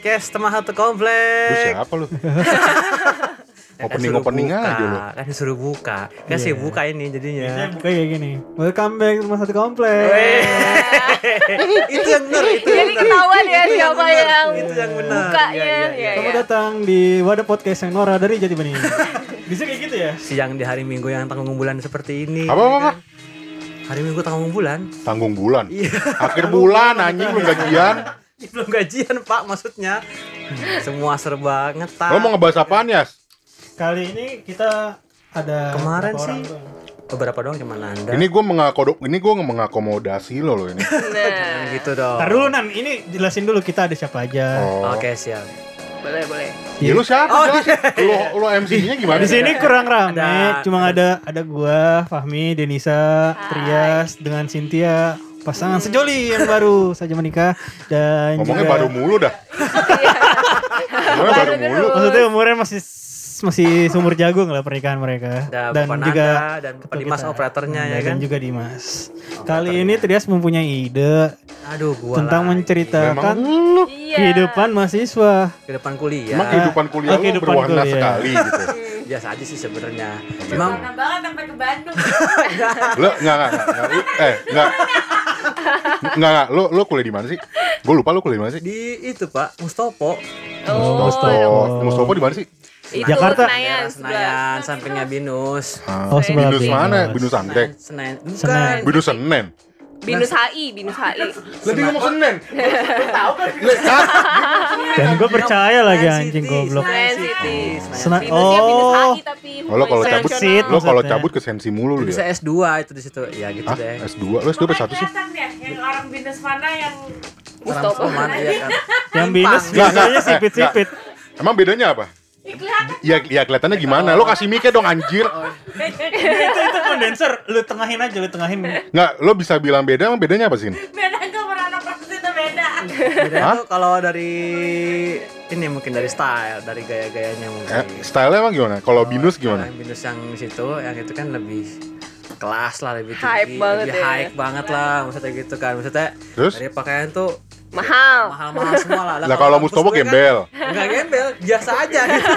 podcast Teman Satu Lu Komplek. siapa lu? Ya, kan Opening opening buka, aja lu. Kan disuruh buka. Kan sih buka ini Biasanya jadinya. buka kayak gini. Welcome back rumah satu komplek. itu yang benar, itu Jadi ketahuan ya siapa yang itu yang benar. bukanya. Iya, iya, iya. Ya, Selamat ya. datang di Wadah Podcast yang Nora dari Jati Bening. Bisa kayak gitu ya? Siang di hari Minggu yang tanggung bulan seperti ini. Apa apa? apa? Hari Minggu tanggung bulan. Tanggung bulan. Iya. Akhir bulan anjing belum gajian. Belum gajian, Pak, maksudnya. Semua serba ngetak. Lo mau ngebahas apaan ya? Kali ini kita ada Kemarin sih. orang doang. Beberapa dong cuman Anda. Ini gue mengakodok, ini gue mengakomodasi lo lo ini. Jangan Nah, gitu dong. Ntar dulu Nan, ini jelasin dulu kita ada siapa aja. Oh. Oke, siap. boleh boleh. Ya lu siapa? Oh, jelasin. Lo lo MC-nya gimana? Di sini kurang rame, Ada- cuma ada ada gua, Fahmi, Denisa, Trias dengan Cynthia, pasangan sejoli yang baru saja menikah dan Ngomongnya juga baru mulu dah. Baru Baru mulu. maksudnya umurnya masih masih sumur jagung lah pernikahan mereka Ada dan Bapak juga Nanda dan Bapak Dimas kita. operatornya ya dan kan. juga Dimas. Kali ini Trias mempunyai ide Aduh, gua tentang lagi. Menceritakan lu Iya. kehidupan mahasiswa. ke depan kuliah. emang kehidupan kuliah Oh, lu kehidupan berwarna kuliah. sekali gitu. biasa aja sih sebenarnya. Cuma Mana banget sampai ke Bandung. Lo enggak enggak enggak. Lu, eh enggak. Enggak enggak. Lu lu kuliah di mana sih? Gue lupa lu kuliah di mana sih? di itu Pak Mustopo Oh, Mustopo. Mustopo di mana sih? itu Jakarta. Senayan, Senayan sampingnya Binus. Ah, Oh, Binus mana? Binus Anggrek. Senayan. Bukan. Senayan. Binus Senen. Binus HI, Binus HI. Lebih ngomong Senen. Dan gue percaya lagi anjing goblok. Senayan City. City. Sena- Binusnya Binus oh. Oh, kalau hukum cabut, Sensit lo kalau cabut ke sensi mulu lu Bisa ya. S2 itu di situ. Ya gitu deh. S2. Lo S2 berapa satu sih? Yang orang binus mana yang Mustopo. Orang Soman, iya kan. Yang binus biasanya sipit-sipit. Emang bedanya apa? Ya, ya kelihatannya gimana? Lo kasih mic dong anjir. Itu itu kondenser, lu tengahin aja, lu tengahin. Nggak, lo bisa bilang beda, emang bedanya apa sih? beda nggak merana pasti itu beda. Hah? tuh kalau dari ini mungkin dari style, dari gaya-gayanya mungkin. Eh, stylenya emang gimana? Kalau binus Kalau gimana? Yang binus yang situ, yang itu kan lebih kelas lah lebih Hype tinggi, banget lebih ya. hype banget lah maksudnya gitu kan maksudnya Terus? dari pakaian tuh Mahal. mahal-mahal semua lah Lah kalau Mustopo kan gembel. nggak gembel biasa aja gitu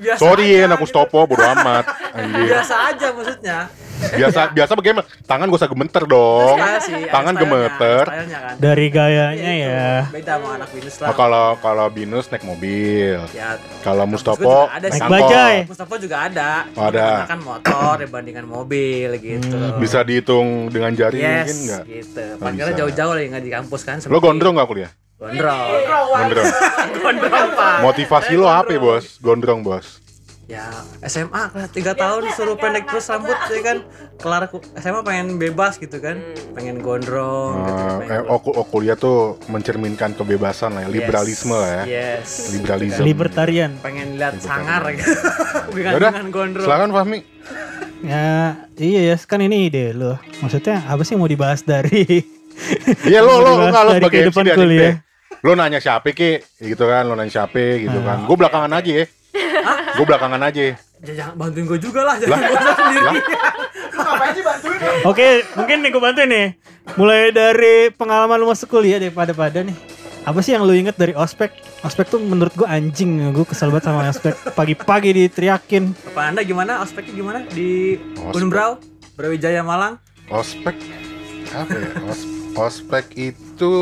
biasa Sorry aja, ya, aku gitu. stopo bodo amat. Biasa aja maksudnya Biasa biasa bagaimana? Tangan gak usah gemeter dong. Style sih, ada Tangan gemeter. kan Dari gayanya Iya, itu. ya. beda sama anak binus lah Oh, kalau kalau binus naik mobil. ya Kalau gue Mustopo juga ada Naik bajai. Mustafa juga ada Oh, ada. kan motor dibandingkan mobil gitu bisa dihitung dengan jari yes mungkin nggak? gitu jauh-jauh lagi nggak di kampus kan Lo gondrong nggak kuliah? gondrong Gondrong. gondrong pak Motivasi lo apa bos? Gondrong bos. Ya SMA kelas tiga tahun suruh pendek terus rambut ya kan kelar SMA pengen bebas gitu kan pengen gondrong gitu Eh, pengen eh, oh, ku- oh, kuliah tuh mencerminkan kebebasan lah ya, liberalisme lah ya. yes Liberalisme. Libertarian. pengen lihat sangar gitu bukan Yaudah, dengan gondrong silakan Fahmi. Ya, iya ya, kan ini ide lo. Maksudnya apa sih mau dibahas dari Iya lo lo kalau dari sebagai MC kehidupan kuliah. Lo nanya siapa ke gitu kan, lo nanya siapa gitu kan. Gue belakangan aja ya. Gue belakangan aja. Ya, jangan bantuin gue juga lah jangan gue sendiri Lah? Oke, mungkin nih gue bantuin nih. Mulai dari pengalaman lu masuk kuliah deh pada-pada nih. Apa sih yang lu inget dari ospek? Ospek tuh menurut gue anjing, gue kesel banget sama ospek. Pagi-pagi diteriakin. apa anda gimana ospeknya gimana di. Unbrau Brawijaya Malang Ospek apa ya? Os- ospek itu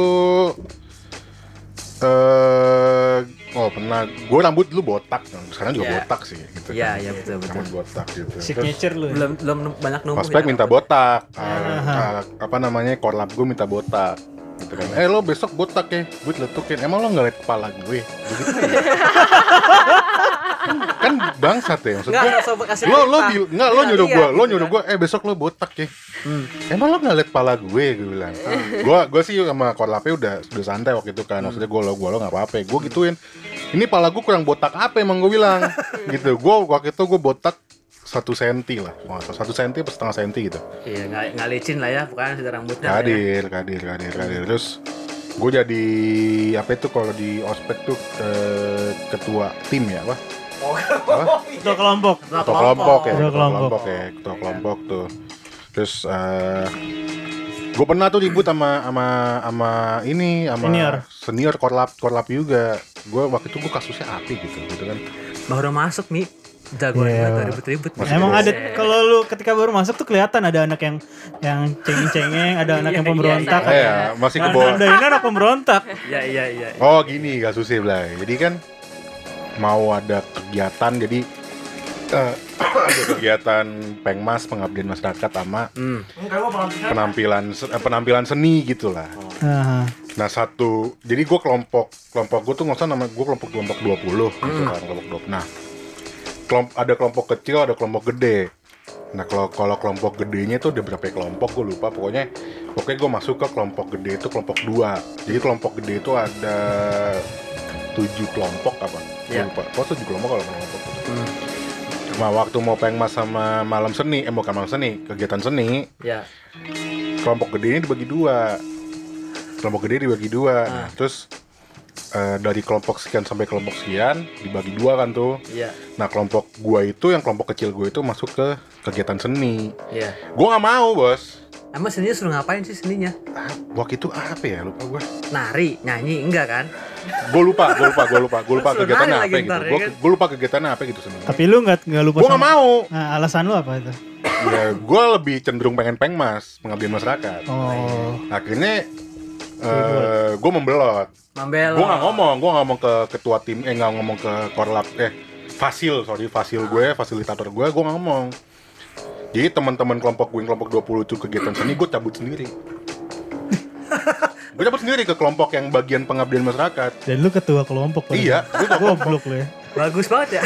eh oh pernah gue rambut dulu botak sekarang juga Iya. botak sih gitu Iya, kan. iya, betul, betul. rambut botak gitu Signature lu. ya? belum belum banyak numbuh ospek ya, minta rambut. botak Ah, ah, apa namanya korlap gue minta botak gitu kan eh lo besok botak ya gue letukin emang lo nggak liat kepala gue begitu ya? kan bangsat ya maksud Enggak, gue nggak usah kasih lo lo bil nggak lo Iya, nyuruh iya, gue lo gitu nyuruh kan. gue eh besok lo botak ya. Emang lo nggak liat kepala gue? Gue bilang. Gue gue sih sama korlapnya udah udah santai waktu itu kan. Maksudnya gue lo gue lo nggak apa apa gue gituin. Ini pala gue kurang botak apa emang? Gue bilang. Gitu. Gue waktu itu gue botak satu senti lah. Satu senti atau setengah senti gitu. Iya, nggak licin lah ya, bukan sudah rambutnya. ya. kadir kadir kadir kadir. Terus gue jadi apa itu kalau di ospek tuh eh, ketua tim ya apa Ketua kelompok. Ketua ketua kelompok ya Ketua kelompok. kelompok ya ketua kelompok tuh terus gue pernah tuh ribut sama sama sama ini sama Senior. senior korlap korlap juga gue waktu itu gue kasusnya api gitu gitu kan Baru masuk nih, jagoan Iya. banget ribut-ribut. Emang ada kalau lu ketika baru masuk tuh kelihatan ada anak yang yang cengeng-cengeng, ada anak yang pemberontak. iya, Eh, ya masih ke Nah, bawah ini anak pemberontak. Iya, iya, iya. oh gini kasusnya lah jadi kan mau ada kegiatan jadi eh, ada kegiatan pengmas pengabdian masyarakat sama Hmm. penampilan eh, penampilan seni gitulah Nah, Nah satu, jadi gue kelompok kelompok gue tuh nggak usah nama gue kelompok kelompok 20 gitu kan kelompok 20. Nah kelomp, ada kelompok kecil, ada kelompok gede. Nah kalau kalau kelompok gedenya tuh ada berapa kelompok gue lupa. Pokoknya pokoknya gue masuk ke kelompok gede itu kelompok dua. Jadi kelompok gede itu ada tujuh kelompok apa? Iya. lupa. Kok tujuh kelompok kalau kelompok? Hmm. Nah waktu mau pengmas sama malam seni, eh bukan malam seni, kegiatan seni, Ya. kelompok gede ini dibagi dua kelompok gede dibagi dua Nah, Ah. terus eh, dari kelompok sekian sampai kelompok sekian dibagi dua kan tuh Iya, nah kelompok gua itu yang kelompok kecil gue itu masuk ke kegiatan seni iya. gua nggak mau bos Emang seninya suruh ngapain sih seninya? ah, waktu itu apa ya lupa gua Nari, nyanyi, enggak kan? gue lupa gue lupa gue lupa gue lupa kegiatannya nari apa gitu ya gue kan? gue lupa kegiatannya apa gitu seni tapi lu nggak nggak lupa gue nggak mau Nah, alasan lu apa itu? ya gue lebih cenderung pengen pengmas pengabdian masyarakat Oh, akhirnya eh gue membelot Mambel. gue nggak ngomong gue ngomong ke ketua tim eh nggak ngomong ke korlap eh fasil sorry fasil gue fasilitator gue gue nggak ngomong jadi teman-teman kelompok gue yang kelompok 20 itu kegiatan seni gue cabut sendiri gue cabut sendiri ke kelompok yang bagian pengabdian masyarakat dan lu ketua kelompok. kan? iya gue ketua kelompok Goblok lu ya. Bagus banget ya.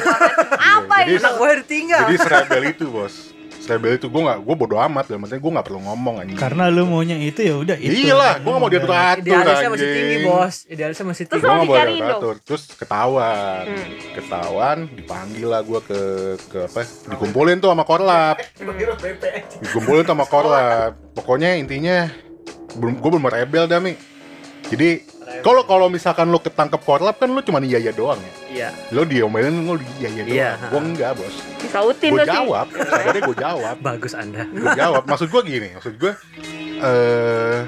Apa jadi, itu? Anak gue ditinggal. jadi serebel itu bos serebel itu gue nggak gue bodo amat dalam artinya gue nggak perlu ngomong anjing Karena lu maunya itu ya udah itu. iya lah gue nggak mau diatur atur Idealisnya masih tinggi, Bos. Idealisnya masih Terus tinggi. gue nggak dicariin dong? atur terus ketahuan Hmm. ketahuan dipanggil lah gue ke ke apa dikumpulin tuh sama korlap dikumpulin tuh sama korlap pokoknya intinya belum gue belum rebel dah mi jadi kalau kalau misalkan lo ketangkep korlap kan lo cuma iya iya doang ya? Iya. lo diomelin lo iya iya doang. Iya, gue enggak bos. Disautin sih. jawab. Sadarnya gue jawab. Bagus Anda. gue jawab. Maksud gue gini maksud gue eh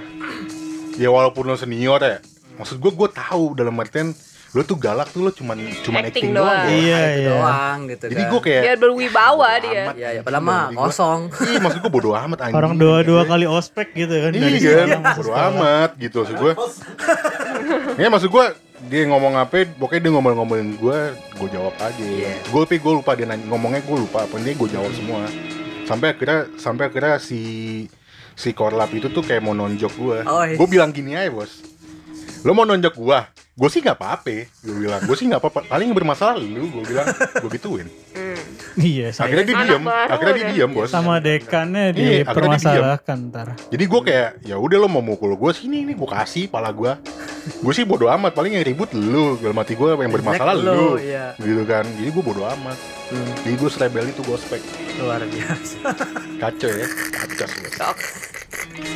ya walaupun lo senior ya maksud gue gue tahu dalam artian lo tuh galak tuh lo cuman cuman acting, Acting doang, doang. ya. Iya, iya. doang gitu jadi kan. gue kayak Biar berwibawa dia. amat. Iya, iya. Padahal mah kosong. Iya maksud gue bodo amat anjing Orang dua-dua kali ospek gitu kan. Iya kan, masuk bodo amat gitu maksud gue Ya maksud gue dia ngomong apa, pokoknya dia ngomong-ngomongin gue, gue jawab aja Iya. Gue tapi gue lupa dia nanya, ngomongnya gue lupa, apa dia gue jawab semua Sampai akhirnya, sampai akhirnya si si korlap itu tuh kayak mau nonjok gue Oh, iya. Gue bilang gini aja bos Lo mau nonjok gue? Gue sih gak apa-apa, gue bilang Gue sih gak apa-apa, paling yang bermasalah lu, gue bilang Gue gituin Hmm. Iya, saya Akhirnya dia diem, akhirnya dia ya. diem bos sama dekannya Iya, dipermasalahkan ntar. Jadi gue kayak ya udah lo mau mukul gue sini nih gue kasih pala gue. gue sih bodo amat paling yang ribut lu dalam hati gue yang bermasalah lu, iya. gitu kan. Jadi gue bodo amat. Hmm, Jadi gue serebel itu gospek luar biasa. kacau ya kacau.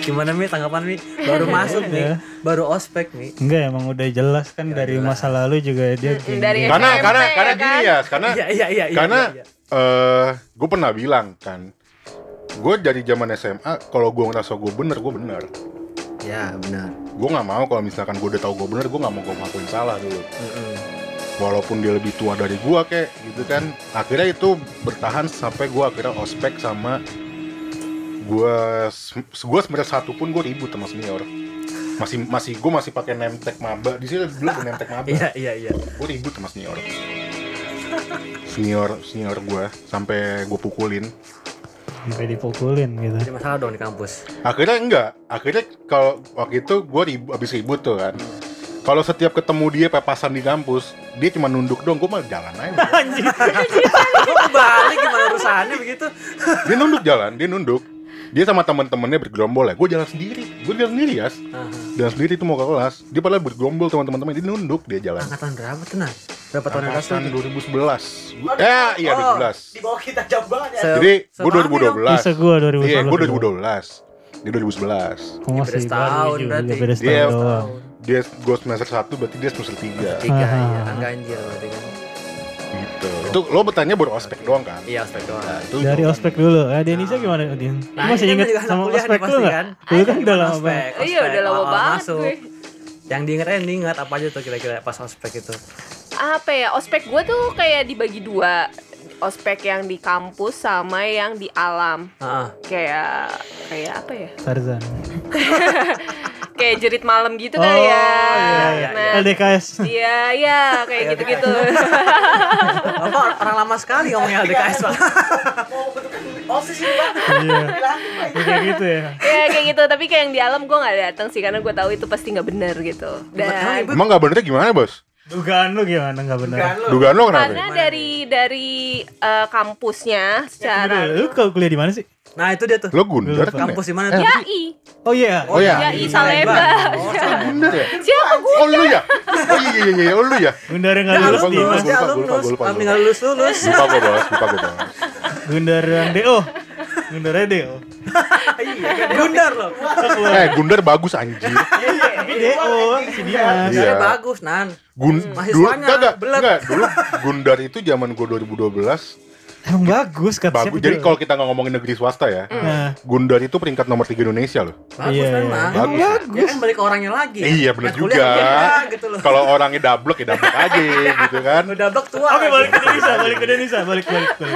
Gimana Mi tanggapan Mi? Baru masuk Iya. nih, baru ospek nih. Enggak emang udah jelas kan dari masa lalu juga dia gini. dari- Karena SMP, karena ya karena kan? gini ya, karena Iya, iya, iya, iya. karena iya, iya. eh gue pernah bilang kan, gue dari zaman SMA kalau gue ngerasa gue bener gue bener. Ya, benar. Gue nggak mau kalau misalkan gue udah tahu gue bener gue nggak mau gue ngakuin salah dulu. Mm-mm. walaupun dia lebih tua dari gua kayak gitu kan akhirnya itu bertahan sampai gua akhirnya ospek sama gua gua sebenarnya satu pun gua ribut sama senior. Masih masih gua masih pakai name tag maba. Di sini dulu name tag maba. Iya, iya, iya. gua ribut sama senior. Senior senior gua sampai gua pukulin. Sampai dipukulin gitu. Jadi masalah dong di kampus. akhirnya enggak. Akhirnya kalau waktu itu gua ribut abis ribut tuh kan. Kalau setiap ketemu dia pepasan di kampus dia cuma nunduk dong gua mah jalan aja. Kok kebalik gimana urusannya begitu? dia nunduk jalan dia nunduk dia sama teman-temannya bergerombol ya gue jalan sendiri gue jalan sendiri ya jalan sendiri itu mau ke kelas dia padahal bergerombol teman-teman dia nunduk dia jalan Angkatan berapa tuh, Nah? Berapa tahun yang lalu? Angkatan 2011. Gua- Eh, iya 2011. Di bawah kita jauh banget ya. Jadi gue sebangnya dong. 2012. Bisa gua 2012. Iya, gue 2012. Dia 2011. Oh, masih Beda setahun berarti. beda Dia setahun doang. dia gue semester 1 berarti dia semester 3 Tiga, Ah. iya. Kan ganjil berarti kan. Itu lo bertanya baru ospek doang kan? Iya, ospek doang. Nah, itu Dari ospek dulu. Eh, Denisa gimana, Din? Lu Nah, masih kan inget sama ospek nih lu nggak? kan? Dulu kan udah lama Ospek, banget. Iya, udah lama banget masuk. gue. Yang diinget eh diinget apa aja tuh kira-kira pas ospek itu? Apa ya? Ospek gue tuh kayak dibagi dua. Ospek yang di kampus sama yang di alam. Heeh. Kayak kayak apa ya? Tarzan. Kayak jerit malam gitu Oh, kali ya. iya, iya. Nah, LDKS. Iya, iya, kayak gitu-gitu. Apa orang lama sekali ngomongnya LDKS Pak? Osis bang. Iya. Bilangin bang. Kayak gitu ya. ya kayak gitu, tapi kayak yang di alam gue nggak datang sih karena gue tahu itu pasti nggak benar gitu. Dan Emang gak benernya gimana bos? Dugaan lu gimana nggak benar? Bukan lu. Dugaan lo kenapa? karena dari dari eh, kampusnya secara Lu kalau kuliah di mana sih? Nah, itu dia tuh. Lo gundar kan Kampus ya? di mana tuh? YAI, Oh iya. Oh iya. YAI Salemba. Oh, Salemba. Gundar ya? Siapa gue? Oh lu ya? Oh iya iya iya, oh lu ya? Gundar yang lulus lupa, di lupa, mana? lupa, alumnus. lupa, lupa, Kami lupa. nggak lulus lulus. Lupa lupa. Gundar yang. Gundar loh. Eh Gundar bagus anjir. Tapi DO si Dimas. Iya. Bagus, Nan. Gun Hmm, dulu mahasiswanya enggak enggak, belet. enggak dulu Gundar itu zaman gue 2012 Emang bagus kata bagus. Jadi kalau kita nggak ngomongin negeri swasta ya, Nah, Gundar itu peringkat nomor 3 Indonesia loh. Bagus Iya, iya. memang. Bagus. Ya kan balik ke orangnya lagi. Iya, bener Yang kuliah juga. beda, gitu loh. Kalau orangnya dablek ya dablek aja gitu kan. Udah blok tua. Oke balik ke Denisa, balik ke Denisa, balik balik balik.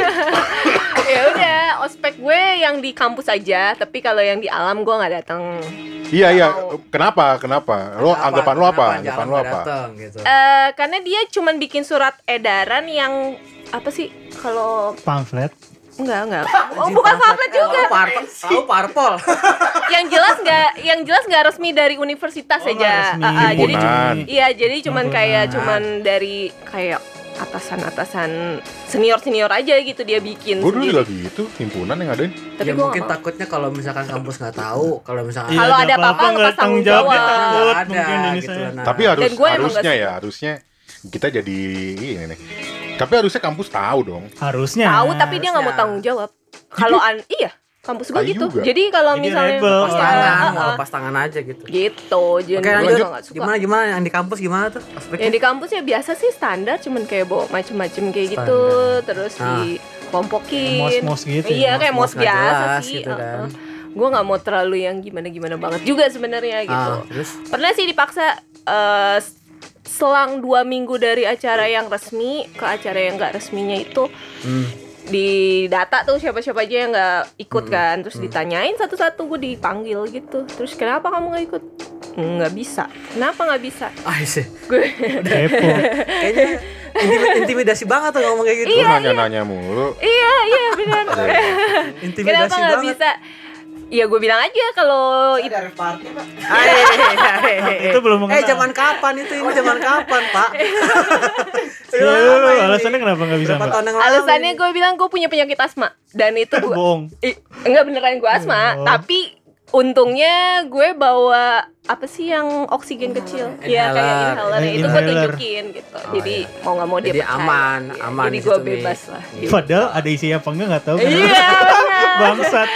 ya udah, ospek gue yang di kampus aja, tapi kalau yang di alam gue nggak datang. Iya iya. Kenapa? Kenapa? Lo anggapan lo apa? Kenapa Anggapan lo apa? dateng, gitu. Eh karena dia cuman bikin surat edaran yang apa sih? Kalau Pamflet. enggak enggak. Oh, bukan pamflet juga. Oh, parpol. Tahu parpol. yang jelas nggak yang jelas nggak resmi dari universitas Oh, aja. Ah, ah, jadi iya jadi cuman Himpunan. kayak cuman dari kayak atasan-atasan senior-senior aja gitu dia bikin Gue dulu juga gitu, himpunan yang ada. Tapi ya gua mungkin mau. takutnya kalau misalkan kampus nggak tahu, kalau misalkan Iya, Kalau ada apa-apa nggak tanggung jawab. takut ada gitu. Nah, Tapi harus harusnya ya, harusnya kita jadi ini nih. Tapi harusnya kampus tahu dong. Harusnya. tahu tapi dia nggak mau harusnya. tanggung jawab. Kalau an iya kampus gue gitu. juga. Jadi kalau misalnya rebel. pas Iya, tangan, mau ah. lepas tangan aja gitu. gitu. Jadi Oke gue lanjut. juga nggak suka. Gimana gimana yang di kampus gimana tuh? Aspeknya? Yang di kampus ya biasa sih standar cuman kayak bawa macem-macem kayak gitu terus Ah. di kompokin. Mos-mos gitu ya, Iya kayak mos biasa jelas sih. gitu kan. Gue nggak mau terlalu yang gimana-gimana banget juga sebenarnya gitu. Ah, terus Pernah sih dipaksa eh, s- selang dua minggu dari acara yang resmi ke acara yang nggak resminya itu hmm. di data tuh siapa-siapa aja yang nggak ikut Hmm. kan terus ditanyain satu-satu gue dipanggil gitu terus kenapa kamu nggak ikut nggak bisa kenapa nggak bisa ah sih. gue. Kayaknya intimi- intimidasi banget tuh ngomong kayak gitu. Lu nanya-nanya mulu. iya iya benar kenapa Intimidasi nggak banget. bisa ya gue bilang aja kalau Ada ref party pak. Hai, hai, hai. Itu belum Eh mengenal. zaman kapan itu? Ini zaman kapan, Pak? Iya, Udah lu, lama ini. alasannya kenapa nggak bisa Berapa tahun lalu? alasannya gue bilang gue punya penyakit asma dan itu gue Bohong. Enggak beneran gue asma, Oh. tapi untungnya gue bawa apa sih yang oksigen kecil? Ya kayak Inhaler. inhaler Eh, itu gue inhaler. tunjukin gitu. Oh, Jadi iya. mau nggak mau dia Jadi percaya. aman, Iya, aman Jadi di gue bebas lah. gitu. Padahal ada isi apa enggak nggak tahu. kan? Iya. Bangsat.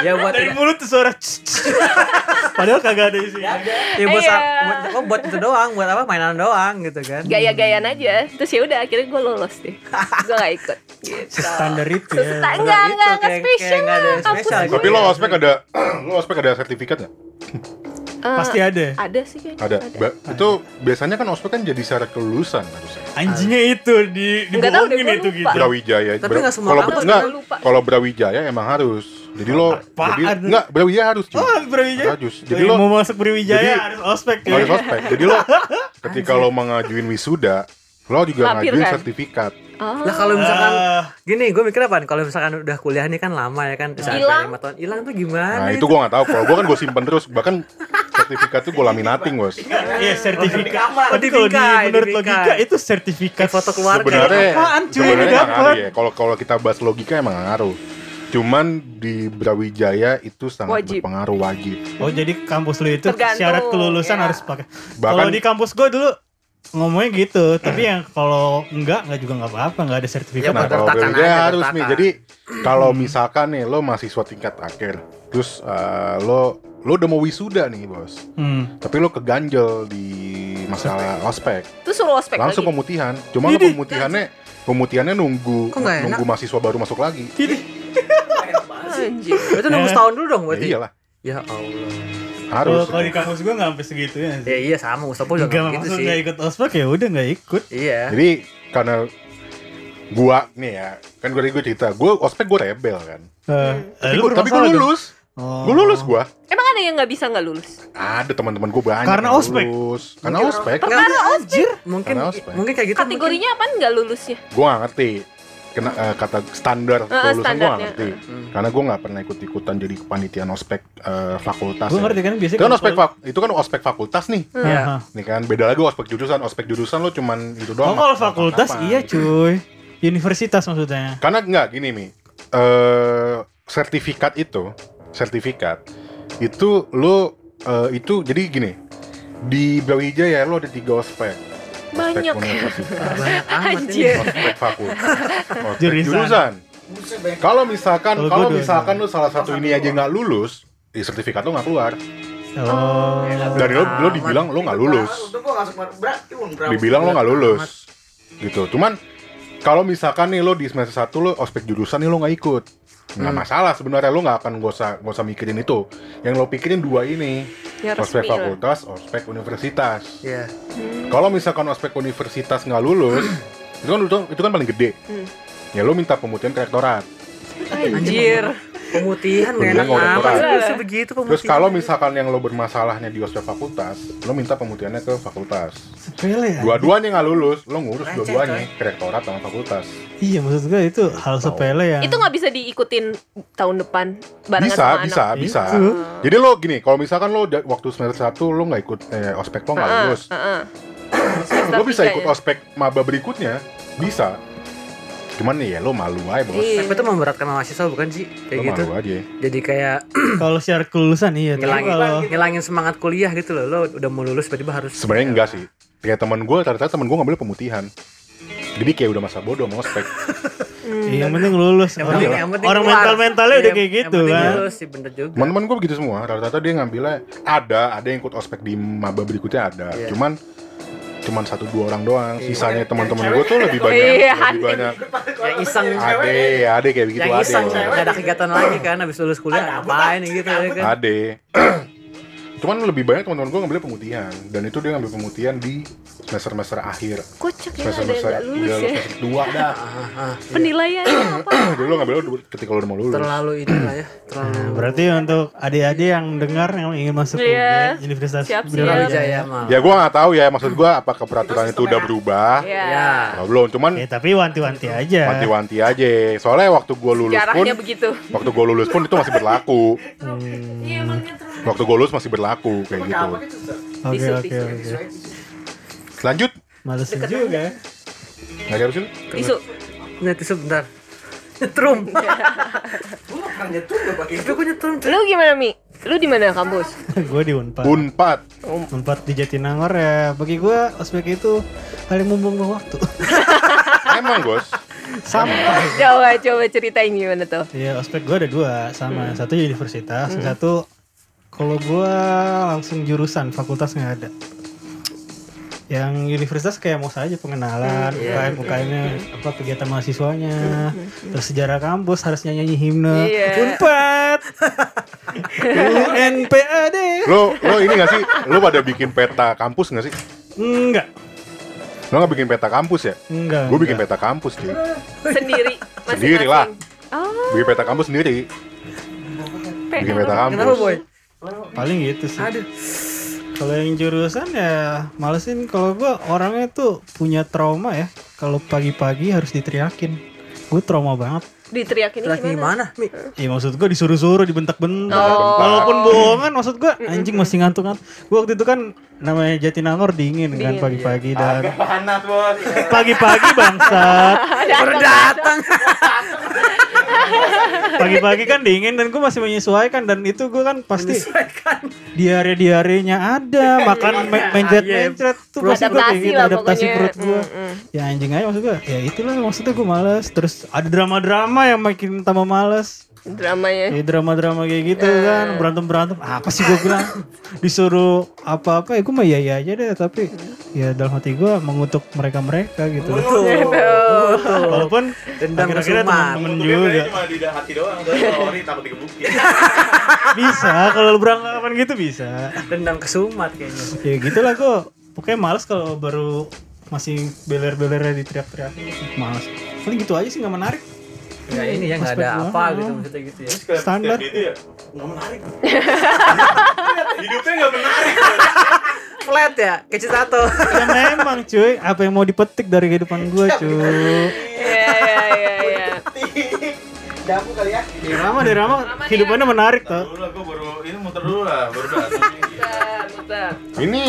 Ya buat Dari mulut tuh suara. Padahal kagak ada isi. ya buat, Iya. buat, oh, buat itu doang, buat apa? Mainan doang gitu kan. Gaya-gayaan aja. Terus ya udah akhirnya gue lolos deh. gue gak ikut. Gitu. Standar itu ya. Sesta- enggak, enggak, enggak spesial nggak ada lah. Tapi lo ospek ada lo ospek ada sertifikat nggak? Eh, Pasti ada. Ada sih kayaknya. Ada. Ba- itu biasanya kan ospek kan jadi syarat kelulusan harusnya. Anjingnya itu di Nggak dibohongin gua itu gitu. Brawijaya. Tapi nggak semua kalau enggak, lupa. kalau Brawijaya emang harus. Jadi lo Apaan? jadi enggak Brawijaya harus. cuy. Oh, Brawijaya. Harus. Jadi Jadi lo mau masuk Brawijaya jadi- harus ospek ya. harus ospek. Jadi lo ketika lo mengajuin wisuda, lo juga Lampir, ngajuin kan? sertifikat. Oh. Lah kalau misalkan Ah, gini, gue mikir apa? Kalau misalkan udah kuliah nih kan lama ya kan, Hilang. lima tahun. Hilang tuh gimana? Nah itu gue nggak tahu. Kalau gue kan gue simpen terus. Bahkan sertifikat tuh gue laminating bos. Iya sertifikat. Oh, di di menurut logika itu sertifikat Kayak foto keluarga. Sebenarnya Apaan cuy sebenarnya ya. Kalau kalau kita bahas logika emang ngaruh. Cuman di Brawijaya itu sangat Wajib. berpengaruh wajib. Oh jadi kampus lu itu Tergantung, syarat kelulusan ya. harus pakai. Bahkan- Kalau di kampus gue dulu ngomongnya gitu, tapi yang kalau enggak enggak juga enggak apa-apa, enggak ada sertifikat. Ya, Nah, kalau aja, harus nih. Jadi kalau misalkan nih lo mahasiswa tingkat akhir, terus eh, lo lo udah mau wisuda nih bos, Hmm. tapi lo keganjel di masalah ospek, Itu suruh ospek langsung lagi. pemutihan. Cuma lo pemutihannya pemutihannya nunggu nunggu mahasiswa baru masuk lagi. Anjing. Berarti nunggu Eh. setahun dulu dong Ya berarti. iyalah, Ya Allah. harus. Kalau kalau di kampus gua enggak sampai segitunya Ya sih. iya sama Mustafa juga Enggak gitu sih. enggak ikut ospek ya udah enggak ikut. Iya. Jadi karena gua nih ya, kan gue gue cerita, gue ospek gue rebel kan. Eh, Tapi gue tapi gue lulus, Oh. gue lulus gue. Emang ada yang nggak bisa nggak lulus? Ada teman-teman gue banyak Karena ospek? lulus. Karena ospek. Karena anjir. Mungkin Karena ospek. mungkin kayak gitu. mungkin. Kategorinya apa nggak lulusnya? Gue gak ngerti kena eh, kata standar Heeh, kelulusan gue gak ngerti. Karena gue gak pernah ikut-ikutan jadi kepanitiaan ospek eh, fakultas. Gue ya. ngerti kan biasanya Itu kan kalau- ospek fak- itu kan ospek fakultas nih. Iya. Aha. Nih kan beda lagi ospek jurusan. Ospek jurusan lo cuman itu Oh doang. kalau apa- fakultas apa. iya cuy. Universitas maksudnya. Karena enggak gini mi. Eh sertifikat itu, sertifikat itu lo eh, itu jadi gini. Di Brawijaya lo ada tiga ospek. Banyak. Anjir. ospek fakultas, Jurusan. Kalau misalkan Kalau misalkan lo salah satu ini aja nggak lulus, di sertifikat lo nggak keluar. Oh. Dan lo lo dibilang lo nggak lulus. Dibilang lo nggak lulus gitu cuman kalau misalkan nih lo di semester 1 lo ospek jurusan nih lo nggak ikut nggak masalah sebenarnya lo nggak akan gak usah gak usah mikirin itu yang lo pikirin dua ini Ya ospek resmi lah. fakultas ospek universitas Iya. kalau misalkan ospek universitas nggak lulus itu kan itu, itu kan paling gede Hmm. ya lo minta pemutihan ke rektorat Anjir. Pemutihan gak enak amat sih begitu pemutihan. terus kalau misalkan yang lo bermasalahnya di ospek fakultas lo minta pemutihannya ke fakultas Sepele ya. dua-duanya nggak lulus lo ngurus dua-duanya ke rektorat sama fakultas Iya maksud gue itu hal sepele yang. Itu nggak bisa diikutin tahun depan barengan bisa sama bisa anak. bisa Itu. jadi lo gini kalau misalkan lo waktu semester satu lo nggak ikut eh, ospek lo nggak Heeh, lulus heeh. Semester lo bisa ikut ya? ospek maba berikutnya bisa cuman nih ya lo malu aja bos Iya. Tapi itu memberatkan mahasiswa bukan sih? lo Kayak gitu. malu aja Jadi kayak kalau secara kelulusan iya. Ngilangin, kalau ngilangin semangat kuliah gitu loh. Lo udah mau lulus tiba-tiba harus sebenarnya enggak sih kayak teman gue ternyata teman gue ngambil pemutihan jadi kayak udah masa bodoh mau ospek iya, yang penting lulus. Yang Orang, penting- yang penting orang mental-mentalnya udah Iya, kayak yang gitu penting kan. lulus sih bener juga. teman-teman gue begitu semua rata-rata dia ngambilnya ada ada yang ikut ospek di maba berikutnya ada Iya. cuman cuman satu dua orang doang. Iya. sisanya teman-teman gue tuh lebih banyak Iya, lebih banyak. Yang iseng. Ade ade kayak begitu yang ade. Iseng gak ada kegiatan lagi kan habis lulus kuliah ngapain gitu ya kan. Ade. Cuman lebih banyak teman-teman gue ngambil pemutihan dan itu dia ngambil pemutihan di semester-semester akhir. Kocak ya Semester yang semester lulus udah ya. semester dua dah. Penilaiannya apa? Jadi lo ngambil ketika lo udah mau lulus. Terlalu itu lah ya, terlalu Nah, berarti untuk adik-adik yang dengar yang ingin masuk Iya. ke Universitas Siap-siap. Brawijaya. Brawijaya mah. Ya gue nggak tahu ya maksud gue apakah peraturan itu udah berubah. Ya. Ya. Belum, cuman Ya, tapi wanti-wanti aja. wanti-wanti aja. Soalnya waktu gue lulus pun, begitu. waktu gue lulus pun itu masih berlaku. Iya emangnya. Waktu gue lulus masih berlaku kayak gitu. Gitu, Sir? Oke oke oke. Lanjut. Males juga ya. Nggak ada sih? Isu. Nah, tisu bentar. Nyetrum. Gua nggak pernah nyetur gak pakai Itu gue nyetrum. Lu gimana Mi? Lu di mana kampus? gue di Unpad. Unpad. Unpad di Jatinangor ya. Bagi gue ospek itu paling membuang waktu. Emang bos. Sampai. Coba coba ceritain gimana tuh. Iya, ospek gue ada dua sama satu universitas, yang satu kalau gue langsung jurusan fakultas nggak ada. Yang universitas kayak mau saja pengenalan, UKM, UKM-nya, apa kegiatan mahasiswanya, terus sejarah kampus harus nyanyi himne, Iya. unpad, UNPAD, Lo lo ini gak sih? Lo pada bikin peta kampus gak sih? enggak, Lo gak bikin peta kampus ya? enggak, Gue bikin enggak. peta kampus cuy Sendiri. Sendiri lah. Oh, Bikin peta kampus sendiri Bikin peta Kenapa kampus boy? Paling gitu sih. Aduh. Kalau yang jurusan ya malesin kalau gua orangnya tuh punya trauma ya. Kalau pagi-pagi harus diteriakin. Gue trauma banget. diteriakin Lagi gimana? gimana? Mi? Iya maksud gua disuruh-suruh dibentak-bentak. Oh. Walaupun bohongan maksud gua anjing masih ngantuk-ngantuk. Gua waktu itu kan namanya Jatinangor dingin, kan Dingin, pagi-pagi dan panas bos pagi-pagi bangsat. Baru datang. Pagi-pagi kan dingin dan gue masih menyesuaikan dan itu gue kan pasti diare diarenya ada, makan me- mencret-mencret tuh pasti gue kayak Adaptasi gitu lah adaptasi pokoknya. perut gue. Mm, mm. Ya anjing aja maksud gue. Ya itulah maksudnya gue males. Terus ada drama-drama yang makin tambah males. Dramanya. Ya drama-drama kayak gitu kan berantem-berantem. Apa sih gue bilang? Disuruh apa-apa ya gue mah iya iya aja deh tapi ya dalam hati gue mengutuk mereka-mereka gitu. Walaupun Dendam akhir-akhirnya kesumat. temen-temen Untuknya juga. cuma di hati doang, ori takut digebukin. bisa kalau lu beranggapan gitu bisa. Dendam kesumat kayaknya. ya gitulah gue pokoknya males kalau baru masih beler-belernya diteriak-teriak males. Paling gitu aja sih nggak menarik Enggak ini ya enggak ada apa gitu maksudnya gitu ya. Standar. setiap itu ya nggak menarik. Hidupnya nggak menarik. Flat ya, kayak Citato. ya memang cuy apa yang mau dipetik dari kehidupan gue cuy Iya iya iya iya. Dapu kali ya. di Rama di Rama kehidupannya menarik tuh Dulu lah, gue baru ini muter dulu lah, baru datang. Bentar, bentar. Ini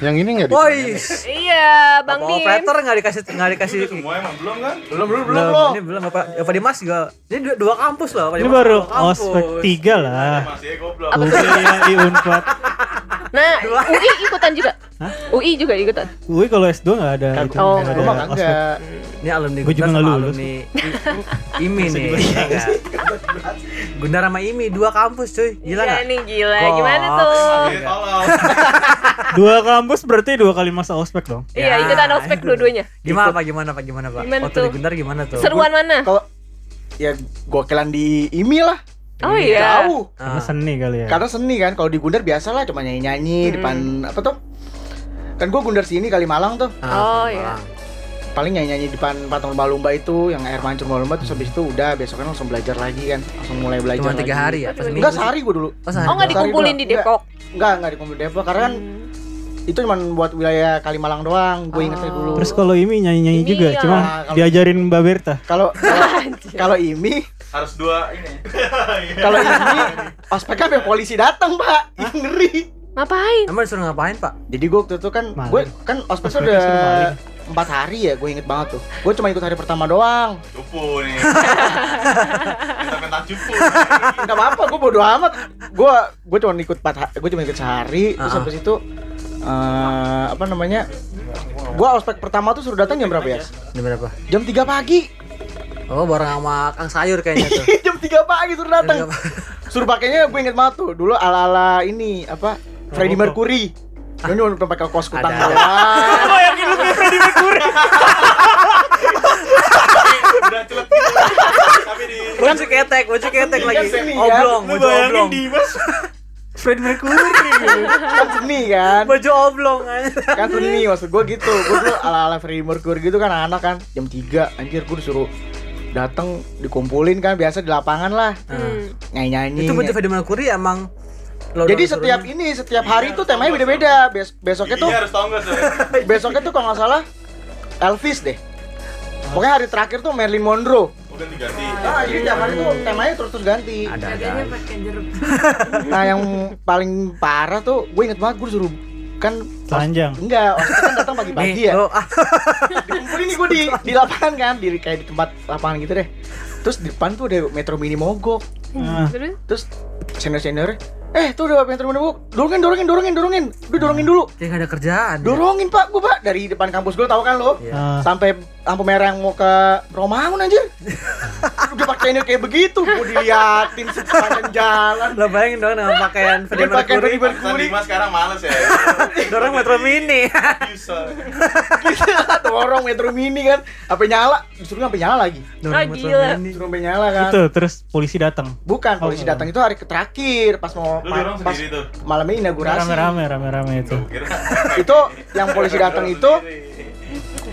yang ini nggak Woi, Iya, Bang Bapak Din. operator nggak dikasih nggak dikasih Semua emang belum kan? Belum belum belum belum, ini belum Bapak Bapak Dimas juga. Ini dua, dua kampus loh, Bapak ini baru Dua kampus. ospek tiga lah Masih ya goblok. UI Unpad Nah, UI ikutan juga. UI juga ikutan. UI kalau S2 nggak ada itu, Oh, nggak Gua mah ada ospek. kagak. Ini alumni Gua juga Gundar nggak sama lulus. alumni I- IMI nih. Iya? Gundar sama IMI dua kampus cuy. Gila Iya nggak? nih gila. Goks. Gimana tuh? Iya, tolong. dua kampus berarti dua kali masa ospek dong Iya, Ya, ikutan ospek dua-duanya. Gimana Pak? Gimana Pak? Gimana Pak? Gimana Waktu tuh? di Gundar gimana tuh? Seruan mana? Kalau ya gokelan di IMI lah. Oh iya. Jauh. karena Ah. seni kali ya Karena seni kan, kalau di Gundar biasa lah cuma nyanyi-nyanyi depan apa tuh? Kan gua Gundar sini kali Malang tuh. Ah, Oh, iya. Malang. Paling nyanyi-nyanyi depan patung lumba-lumba itu yang air mancur lumba-lumba terus habis itu udah besoknya langsung belajar lagi kan. Langsung mulai belajar Cuma tiga hari ya? Pas Enggak sehari gua dulu. Oh, sehari Oh, nggak dikumpulin di. Depok. Enggak, enggak di Depok karena kan itu cuma buat wilayah Kalimalang doang. Gue ingetnya dulu. terus kalau Imi nyanyi nyanyi juga ya. cuma Nah, diajarin Mbak Berta kalau kalau- IMI Harus dua ini. kalau IMI ospeknya sampai polisi datang, Pak. Ih, ngeri. Ngapain? Emang disuruh ngapain Pak? Jadi gue waktu itu kan gue kan Ospeknya udah. Empat hari ya gue inget banget tuh. Gue cuma ikut hari pertama doang. Cupu nih. Kita cupu. nggak apa apa gue bodo amat. Gue gue cuma ikut empat ha- gue cuma ikut sehari. Terus Ah. habis itu eh, apa namanya gue ospek pertama tuh suruh datang jam berapa ya Jam berapa? jam 3 pagi. Oh, bareng sama Kang Sayur kayaknya tuh. jam 3 pagi suruh datang. Suruh pakainya gue inget banget tuh. Dulu ala ala ini apa Freddie Mercury Dia cuma pakai kaos kutang Ada. doang. bayangin lu kayak Freddie Mercury Udah celep gitu. Tapi di Baju ketek, baju ketek lagi. kan? Oblong, lu baju bayangin oblong. Dimas Freddie Mercury kan seni kan Baju oblong aja. kan seni maksud gue gitu gue dulu ala ala Freddie Mercury gitu kan anak kan jam 3 anjir gue disuruh datang dikumpulin kan biasa di lapangan lah Hmm. nyanyi nyanyi Itu baju Freddie Mercury emang lo jadi setiap ini setiap hari tuh temanya beda beda Bes besoknya tuh Giginya harus tahu besoknya tuh kalau nggak salah Elvis deh. Pokoknya hari terakhir tuh Marilyn Monroe. Bukan diganti. ah jadi tiap hari tuh temanya terus terus ganti. Ada ada. Nah yang paling parah tuh gue inget banget gue disuruh kan telanjang. Enggak ospek kan datang pagi-pagi ya. lo ah, dikumpulin nih gue di di lapangan kan di kayak di tempat lapangan gitu deh. Terus di depan tuh ada metro mini mogok. Ah, Terus? Terus senior seniornya eh tuh udah mini mogok dorongin dorongin dorongin dorongin udah dorongin dulu dia nggak ada kerjaan. ya. dorongin pak gue pak dari depan kampus gue tahu kan lo Iya. ah. sampai lampu merah yang mau ke Romangun anjir udah pakainya kayak begitu gue diliatin sepanjang jalan Lo bayangin dong dengan pakaian Freddie Mercury. Freddie Dimas sekarang males ya. Dorong Metro Mini. Bisa. dorong metro mini kan apa nyala disuruh sampai nyala lagi Dorong Ah, Metro. Mini. disuruh sampai nyala kan itu terus polisi datang bukan polisi Oh. datang itu hari terakhir pas mau dorong pas malamnya inaugurasi rame-rame rame-rame itu itu yang polisi datang itu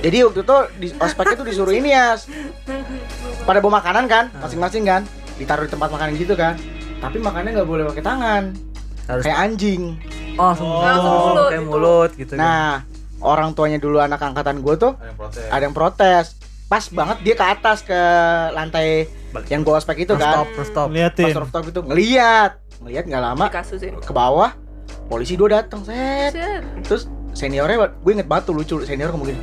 jadi waktu itu di ospeknya tuh disuruh ini ya pada bawa makanan kan masing-masing kan ditaruh di tempat makanan gitu kan tapi makannya nggak boleh pakai tangan Harus kayak anjing oh, oh, mulut kayak gitu. mulut gitu. kan. nah orang tuanya dulu anak angkatan gue tuh Ada yang protes. ada yang protes pas banget dia ke atas ke lantai yang gue ospek itu kan Stop, stop. pas liatin rooftop itu ngeliat ngeliat nggak lama Dikasusin. ke bawah polisi dua datang set Set. terus seniornya gue inget banget tuh lucu senior gini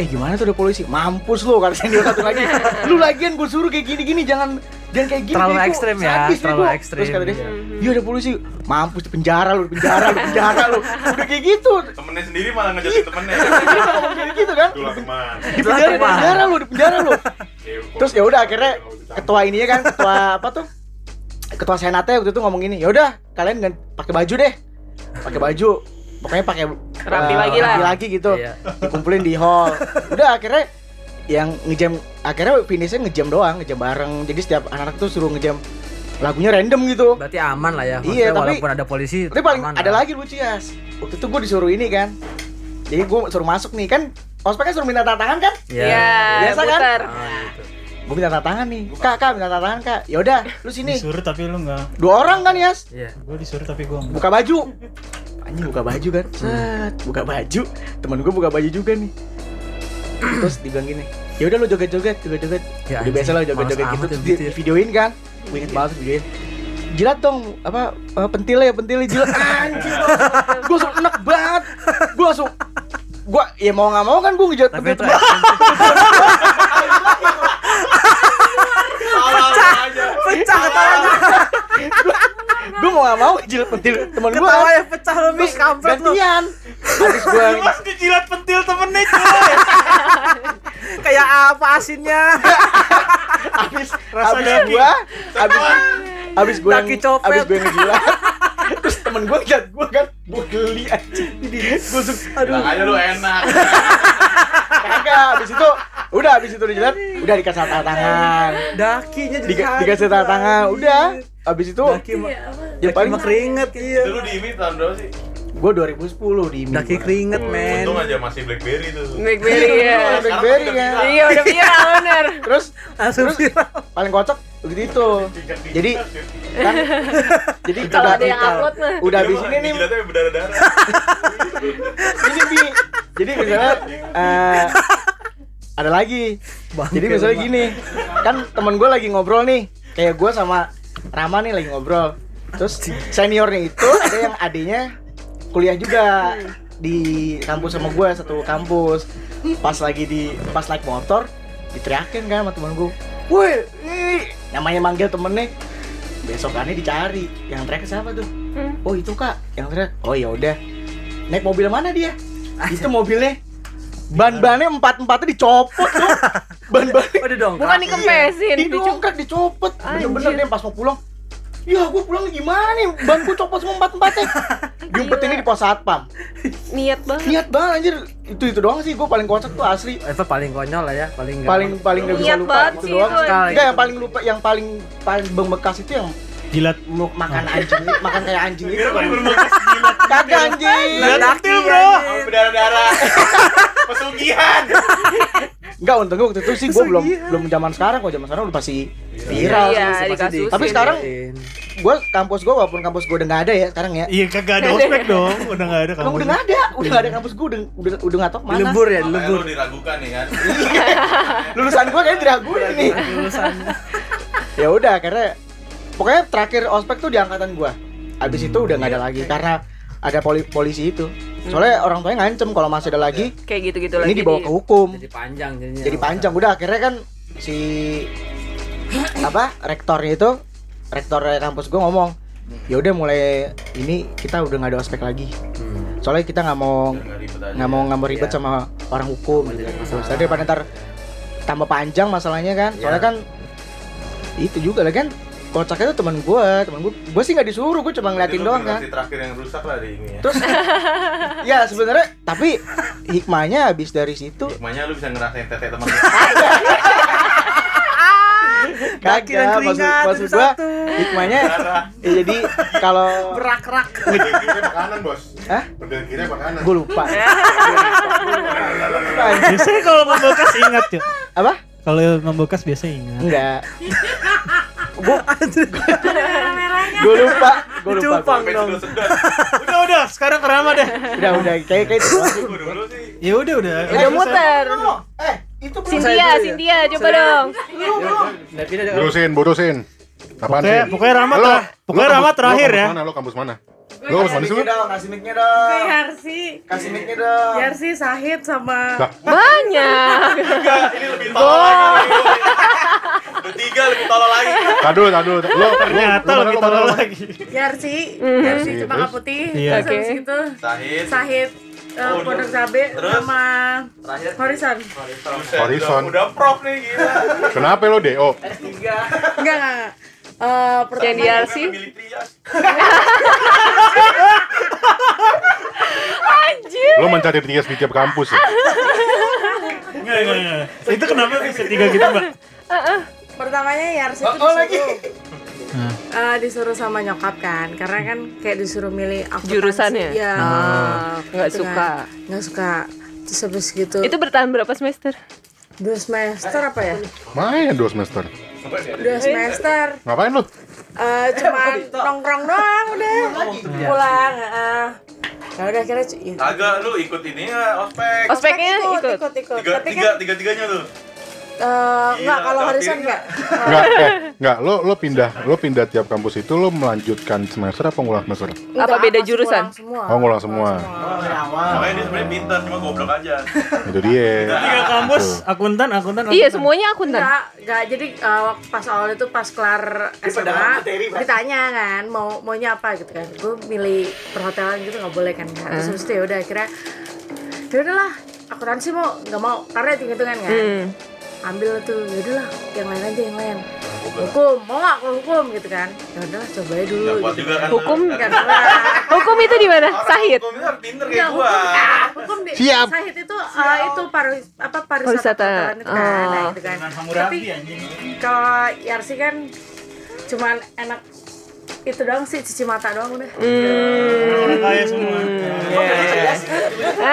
eh gimana tuh ada polisi? Mampus lu kata senior satu lagi. Lu lagian gue suruh kayak gini gini jangan jangan kayak gini Terlalu bego. ekstrem ya, terlalu bego." ekstrem. terus kata dia iya. Ada polisi. Mampus di penjara lu di penjara lu penjara lu. Udah kayak gitu. Temennya sendiri malah ngejatin temennya. Kayak gitu kan. Teman. di penjara di penjara lu di penjara lu. Ya, terus ya udah akhirnya ketua ininya kan ketua apa tuh? Ketua senatnya waktu itu ngomong gini ya udah kalian pakai baju deh. Pakai baju pokoknya pakai Rapi eh, lagi lah. rapi lagi gitu Iya. dikumpulin di hall udah akhirnya yang ngejam akhirnya finishnya ngejam doang ngejam bareng jadi setiap anak-anak tuh suruh ngejam lagunya random gitu Berarti aman lah ya. Iya, Maksudnya tapi- walaupun ada polisi tapi paling aman ada lah. lagi lucu ya waktu itu gue disuruh ini kan jadi gue suruh masuk nih kan ospeknya suruh minta tanda tangan kan Iya. Iya, Biasa kan? Ah, gitu. gue minta tanda tangan nih kak kak minta tanda tangan kak yaudah lu sini Disuruh tapi lu nggak. dua orang kan Yas Iya. Gue disuruh tapi gue enggak. buka baju anjing buka baju kan? Set buka baju. Temen gue buka baju juga nih. Terus dibilang gini ya udah lu joget-joget joget-joget. Ya, udah biasa lah joget-joget gitu. Terus di, videoin kan? Gue inget banget videoin. Jilat dong apa eh, pentilnya ya pentilnya jilat. Anjing. Gue langsung enak banget. Gue langsung gue ya mau nggak mau kan gue ngejilat Tapi pentil Pecah pecah. Gue mau nggak mau ngejilat pentil temen gue Ketawanya pecah lu, Mi. Kampret lu. gantian habis gue Pas dijilat pentil temennya cuy. Kayak apa asinnya? abis abis gua abis abis gua Daki yang copet. abis gua yang ngejilat terus temen gua ngeliat gua kan gua geli anjing gua suka aduh Bilang aja lu enak. kagak abis itu udah abis itu dijilat udah dikasih tangan Dakinya jadi dikasih tangan udah abis itu Daki mah ya Daki paling mah keringet iya. Dulu di IMI tahun berapa sih? gua 2010 di IMI Daki keringet men. Untung aja masih Blackberry tuh. Blackberry ya. Iya, Blackberry kan udah Iya udah viral bener. terus Langsung terus viral. paling kocok begitu jadi kan jadi Kalau udah ada yang upload mah. udah abis ini nih Jilatnya berdarah-darah. ini bi jadi misalnya eh, ada lagi Bangke jadi misalnya gini kan temen gue lagi ngobrol nih kayak gue sama Rama nih lagi ngobrol. Terus seniornya itu ada yang adiknya kuliah juga di kampus sama gue satu kampus. Pas lagi di pas naik motor diteriakin kan sama temen gue woi ih." namanya manggil temennya besokannya dicari. Yang teriak siapa tuh? Hmm. oh itu kak. Yang teriak oh ya udah. Naik mobil mana dia? Itu mobilnya ban-bannya empat-empatnya dicopot tuh ban-bannya Udah dong. Bukan dikempesin, didongkrak dicopot bener-bener dia pas mau pulang ya gue pulang gimana nih ban gue copot semua empat-empatnya diumpetinnya di pos satpam niat banget. niat banget anjir itu itu doang sih gue paling kocak tuh asli Itu paling konyol lah ya, paling paling paling gak bisa lupa itu doang itu. Sekali. enggak yang paling lupa yang paling paling bekas itu yang Jilat. mau makan anjing makan kayak anjing itu Kira paling berbekas jilat. kagak anjing Jilat daki, bro. anjing. Berdarah-darah. Pesugihan. enggak untungnya waktu itu sih gue belum belum zaman sekarang kok zaman sekarang udah pasti viral Iya, Pasti dikasusin. Tapi sekarang dikatain. gue kampus gue walaupun kampus gue udah nggak ada ya sekarang ya Iya kagak ada ospek dong. Udah nggak ada kamu. udah nggak ada udah nggak ada kampus gue udah udah udah nggak tahu mana Dilebur ya, lu diragukan nih kan. lulusan gue kayaknya diraguin nih Lulusan. ya udah akhirnya pokoknya terakhir ospek tuh di angkatan gue abis itu udah nggak ada lagi karena ada poli polisi itu. Soalnya orang tuanya ngancem kalau masih ada lagi. Kayak gitu-gitu lagi. ini dibawa ke hukum. Jadi panjang jadinya. jadi panjang. Udah akhirnya kan si apa rektornya itu rektor kampus gue ngomong ya udah mulai ini kita udah nggak ada ospek lagi. Hmm. soalnya kita nggak mau Nggak mau nggak mau ribet Iya. sama orang hukum. Gitu pada ntar tambah panjang masalahnya kan. Soalnya kan itu juga lah kan kocaknya tuh teman gue teman gue gue sih nggak disuruh gue cuma ngeliatin doang kan terakhir yang rusak lah di ini ya. terus ya sebenarnya tapi hikmahnya habis dari situ Hikmahnya lu bisa ngerasain tete teman lu. Daki dan maksud keringat maksud gue satu. hikmahnya ya jadi kalau Berak-rak. Pedang kiri apa kanan bos? Hah? Pedang kiri apa kanan? gue lupa Biasanya kalau membekas ingat ya. apa Kalau membekas biasa ingat. enggak gue gue lupa gue lupa Cupang dong. Udah udah, sekarang ke Rama deh. udah udah kayak kayak itu doang. Gua dulu sih. Ya udah udah. Udah muter. eh itu Cynthia? Cynthia, coba dong. Tapi ada Bodosin, bodosin. Apaan Pokoknya, sih? pokoknya Rama Lo- pokoknya Rama terakhir ya. Mana? Lo kampus mana? Lu mana sih kasih mic-nya dong. Yarsi Kasih mic-nya dong. Yarsi Sahid sama Lah, Banyak. Enggak, ini lebih tolol lagi. Bertiga lebih tolol lagi. tadu, tadu. Lu Ternyata lebih tolol lagi. Yarsi Mhm. Yarsi Terus? Cempaka Putih Iya. Terus habis Sahid. Sahid eh, Oh, Pondok. Cabe sama Terakhir. Horizon Buset, Horizon. Udah, udah prof nih gila. Kenapa lo DO? Enggak enggak enggak Eh, pertama Yang di ya. Anjir. Lo mencari Trias di tiap kampus ya? Enggak, enggak, enggak. Itu kenapa bisa tiga gitu, Mbak? pertamanya Yarsi Oh, itu oh, disuruh lagi. eh, disuruh sama nyokap kan karena kan kayak disuruh milih. Jurusannya? ya Ah, nggak gitu suka. kan. nggak suka terus habis gitu Itu bertahan berapa semester? dua semester apa ya Main dua semester. Dua semester Ngapain lo? Eh, cuman nongkrong doang udah pulang heeh. ya udah akhirnya ya. Agak lu ikut ini nggak ospek? Ospeknya ikut ikut. ikut ikut Tiga, tiga, kan tiga tiganya tuh. Eh, enggak kalau ini- enggak Enggak, eh, enggak. Lo lo pindah, lo pindah tiap kampus itu lo melanjutkan semester apa ngulang semester? Apa beda jurusan? semua Oh, ngulang semua. Oh, dari awal. Makanya dia sebenarnya pintar, cuma goblok aja. Itu dia. Tiga kampus, akuntan, akuntan, Iya, semuanya akuntan. Enggak, enggak. Jadi uh, pas awal itu pas kelar SMA ditanya kan mau maunya apa gitu kan. Gue milih perhotelan gitu nggak boleh kan. Terus habis itu ya udah akhirnya ya udahlah akuntansi mau nggak mau karena hitung hitungan kan. Hmm. Ambil tuh ya udahlah yang lain aja yang lain. Hukum mau nggak kalau hukum gitu kan. Ya udahlah coba aja dulu. Gitu. juga kan. Hukum kuat. Hukum itu di mana? Sahid. Hukum itu pinter Enggak, kayak gua. hukum, hukum di Siap. Sahid itu uh, itu paris apa pariwisata Pariwisata. perhotelan itu kan, nah, Oh. itu kan. Dengan Tapi Hammurabi anjing. kalau Yarsi kan cuman enak itu doang sih cuci mata doang udah. Hmm. Orang kaya semua.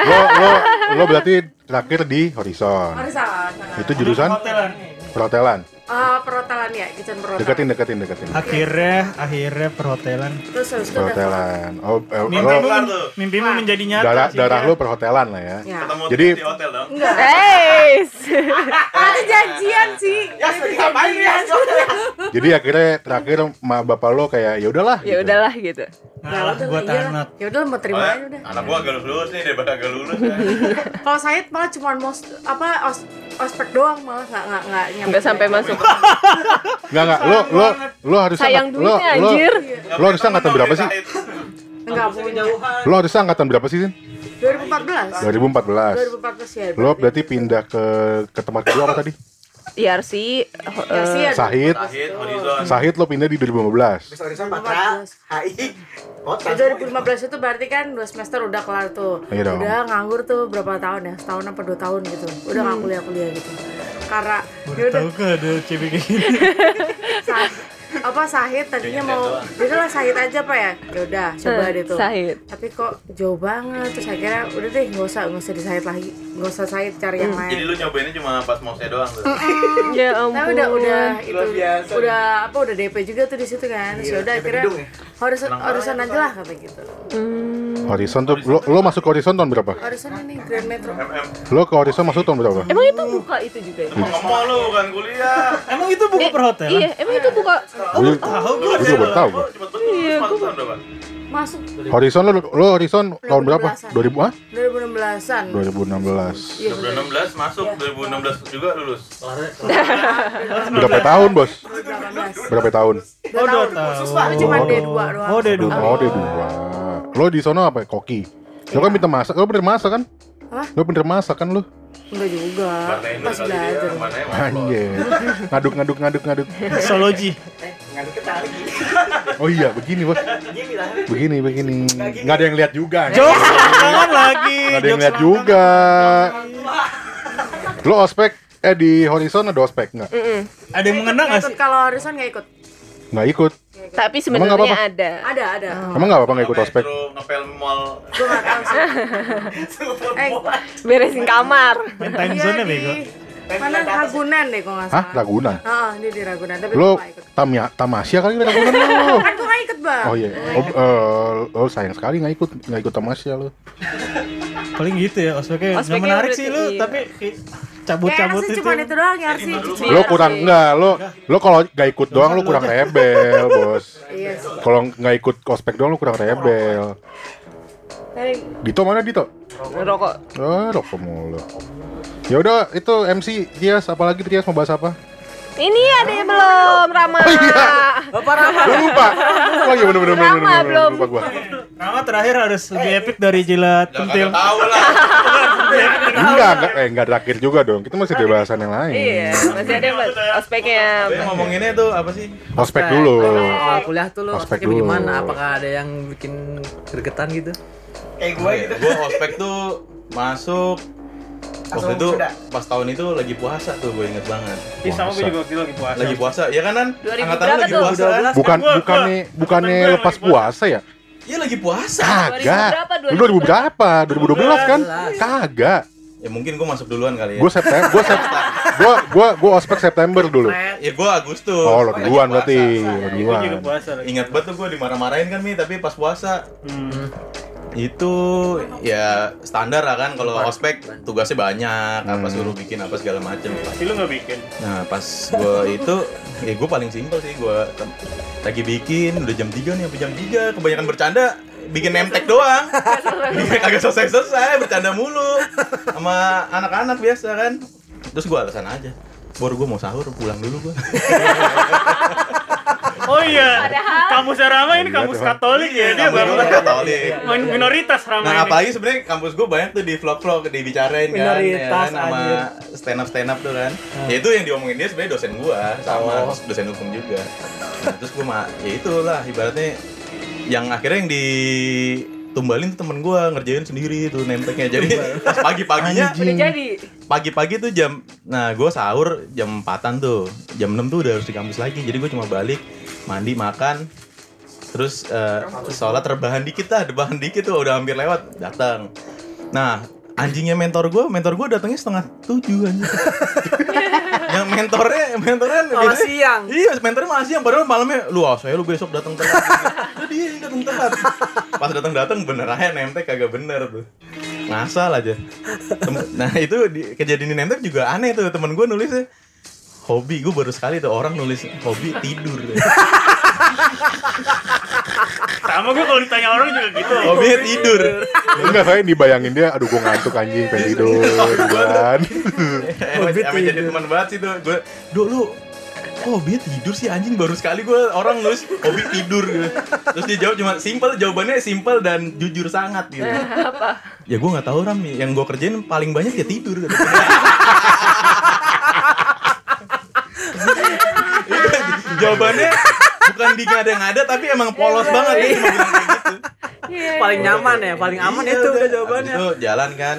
Lo lo lo berarti terakhir di Horizon. Horizon. Itu jurusan Hotelan. perhotelan. Uh, perhotelan ya, kitchen perhotelan. Deketin, deketin, deketin. Akhirnya, akhirnya perhotelan. Terus habis itu Perhotelan. Oh, eh, Mimpimu, lo tuh. mimpimu menjadi nyata. darah sih, darah ya. lo perhotelan lah ya. Ya. Ketemu Jadi- di hotel dong. Enggak. Guys. Ada janjian sih. Ya, ngapain Yas? Jadi akhirnya terakhir ma bapak lo kayak ya udahlah. Ya gitu. udahlah gitu. Ngalah udah buat iya. anak. Ya udah mau terima aja udah. anak gua agak lulus nih daripada agak lulus ya. Kalau Said malah cuma mau apa os, ospek doang malah nggak nggak nggak nyampe. Nggak sampai masuk. Enggak enggak lo lo lo harus Sayang duitnya, lo, lo, anjir. lo harus angkatan berapa sih? Enggak punya. Lo harus angkatan berapa sih, Sin? 2014. 2014. 2014 ya. Lo berarti pindah ke ke tempat kedua apa tadi? Yarsi. Yarsi eh, ada Sahid. 2014 Sahid, lo pindah di 2015. Bisa Horizon Patra, HI, Kota. Di 2015 itu berarti kan dua semester udah kelar tuh. Iya dong. Udah nganggur tuh berapa tahun ya? Setahun apa dua tahun gitu. Udah nggak kuliah-kuliah gitu. Karena ya Baru udah tahu kan ada cewek kayak gini. Sah- apa Sahid tadinya mau ya udahlah Sahid aja pak ya ya udah coba eh, deh tuh Sahid. tapi kok jauh banget terus akhirnya udah deh nggak usah nggak usah di Sahid lagi nggak usah Sahid cari yang Hmm. Jadi lain lu nyobainnya cuma pas mau saya doang tuh. Ya Nah ampun. udah udah itu biasa. udah apa udah DP juga tuh di situ kan terus Iya, ya akhirnya gedung ya? harus harusan aja lah kata gitu Hmm. Horizon tuh lo lo masuk ke Horizon tahun berapa? harusan ini Grand Metro MM. Lo ke Horizon masuk tahun berapa? Emang itu buka itu juga ya? Nggak mau lu bukan kuliah. Emang itu buku perhotelan? Iya, emang itu buka. Gue gue juga baru tahu. Iya, berapa? masuk Horizon lo lo Horizon tahun berapa? 2000 ah? 2016an 2016. Iya, 2016 masuk, 2016 juga lulus. Berapa tahun, Bos? 2018 Berapa tahun? Oh, dua tahun. Itu cuma D2 doang Oh, D2. Oh, dia dua. Lo di sono apa? Koki. Lo kan pinter masak, lo pinter masak kan? Hah? Lo pinter masak kan lo? enggak juga dia, belajar Anjir. Ngaduk ngaduk ngaduk ngaduk. Sologi. Eh. Oh iya, begini, Bos. Begini, begini. Nggak ada yang lihat juga. Jok, jangan lagi. Nggak ada yang lihat juga. Lo ospek eh di Horizon ada ospek nggak? Ada yang mengenang nggak ikut sih? kalau Horizon nggak ikut Nggak ikut. Tapi sebenarnya ada. ada ada Emang nggak apa-apa nggak ikut ospek? Ngepel mall. eh Beresin kamar. Main time iya zone ya bego. mana Ragunan deh kok nggak Hah? salah Ragunan? Heeh, dia di Ragunan tapi Lo ikut Tamya, Tamasya kali Ragunan lo. kan gue nggak ikut bang Oh iya. Oh, eh, lo sayang sekali nggak ikut nggak ikut Tamasya lo. Paling gitu ya, ospeknya nggak menarik sih lu, iya. tapi cabut-cabut itu. cuma itu doang ya sih. Lo kurang enggak, lo lo kalau nggak ikut doang lo kurang rebel, Bos. Iya. Kalau nggak ikut ospek doang lo kurang rebel. Dito mana Dito? rokok. Oh, rokok mulu. Ya udah, itu MC Tias, apalagi Tias mau bahas apa? Ini ada yang belum Rama. Bapak Rama. Gue lupa. Oh iya bener bener bener Lama bener, belum. lupa gua. Nama terakhir harus lebih epic dari jilat pentil. Tahu lah. Enggak, enggak, eh enggak terakhir juga dong. Kita masih ada bahasan yang lain. Iya, masih ada ospeknya. Tapi ngomonginnya tuh apa sih? Ospek dulu. Awal kuliah tuh lo Ospek ospeknya gimana? Apakah ada yang bikin gregetan gitu? Eh gue gitu. Gue ospek tuh masuk waktu itu sudah. pas tahun itu lagi puasa tuh gue inget banget. Ih sama gue juga waktu itu lagi puasa. Lagi puasa, ya kan? 2000 Angkatan lagi tuh? puasa kan? Bukan gua- bukannya bukannya lepas puasa. ya? Iya lagi puasa. Kagak. berapa? Lu 2000 berapa? 2012 kan? Kagak. Ya mungkin gue masuk duluan kali ya. Gue September, gue Sep, gue gue gue ospek September dulu. Ya gue Agustus. Oh, lo duluan berarti. Lo duluan. Ingat banget tuh gue dimarah-marahin kan Mi, tapi pas puasa Hmm. Itu ya standar lah kan kalau ospek tugasnya banyak apa suruh bikin apa segala macem. Pasti lu gak bikin. nah pas gue itu ya gue paling simpel sih gue lagi bikin udah jam 3 nih sampai jam 3 kebanyakan bercanda bikin nemtek doang. Bikin kagak selesai selesai bercanda mulu. Sama anak-anak biasa kan. Terus gue alasan aja baru gue mau sahur pulang dulu gue Oh iya, Padahal- kampus Rama ini Iya, kampus. Katolik ya, dia Kampus baru Katolik. min- minoritas Rama Nah, apalagi sebenarnya kampus gue banyak tuh di vlog-vlog dibicarain kan, ya Minoritas, kan sama stand up stand up tuh kan. Ya itu yang diomongin dia sebenarnya dosen gua sama Oh. dosen hukum juga. Nah, terus gua mah ya itulah ibaratnya yang akhirnya yang ditumbalin tuh temen gua ngerjain sendiri tuh nemteknya. Jadi pas pagi-paginya Udah jadi. pagi-pagi tuh jam nah gue sahur jam 4-an tuh jam 6 tuh udah harus di kampus lagi jadi gue cuma balik mandi makan terus eh, sholat terbahan dikit lah rebahan dikit tuh udah hampir lewat datang. Nah anjingnya mentor gue mentor gue datangnya setengah tujuh anjing. Yang mentornya mentornya Malah biasanya- siang. iya mentornya malah siang padahal malamnya lu ah saya lu besok datang telat. Lu dia yang datang telat. Pas datang datang bener aja nemtek kagak bener tuh. Ngasal aja. Tem- nah itu di, kejadian di nemtek juga aneh tuh temen gue nulisnya hobi gue baru sekali tuh orang nulis hobi tidur Sama gue kalau ditanya orang juga gitu. hobinya tidur Enggak kayak dibayangin dia, aduh gue ngantuk anjing, pengen tidur, kan. emang, emang jadi teman banget sih tuh gue do lu kok hobinya tidur sih anjing baru sekali gue orang nulis hobi tidur gitu. terus dia jawab cuma simple jawabannya simple dan jujur sangat gitu Apa? ya gue nggak tahu ram yang gue kerjain paling banyak ya tidur gitu. Itu jawabannya bukan di ngada-ngada tapi emang polos banget cuma bilang kayak gitu Iya. Paling nyaman ya, paling aman Iya, itu udah. udah jawabannya. Itu jalan kan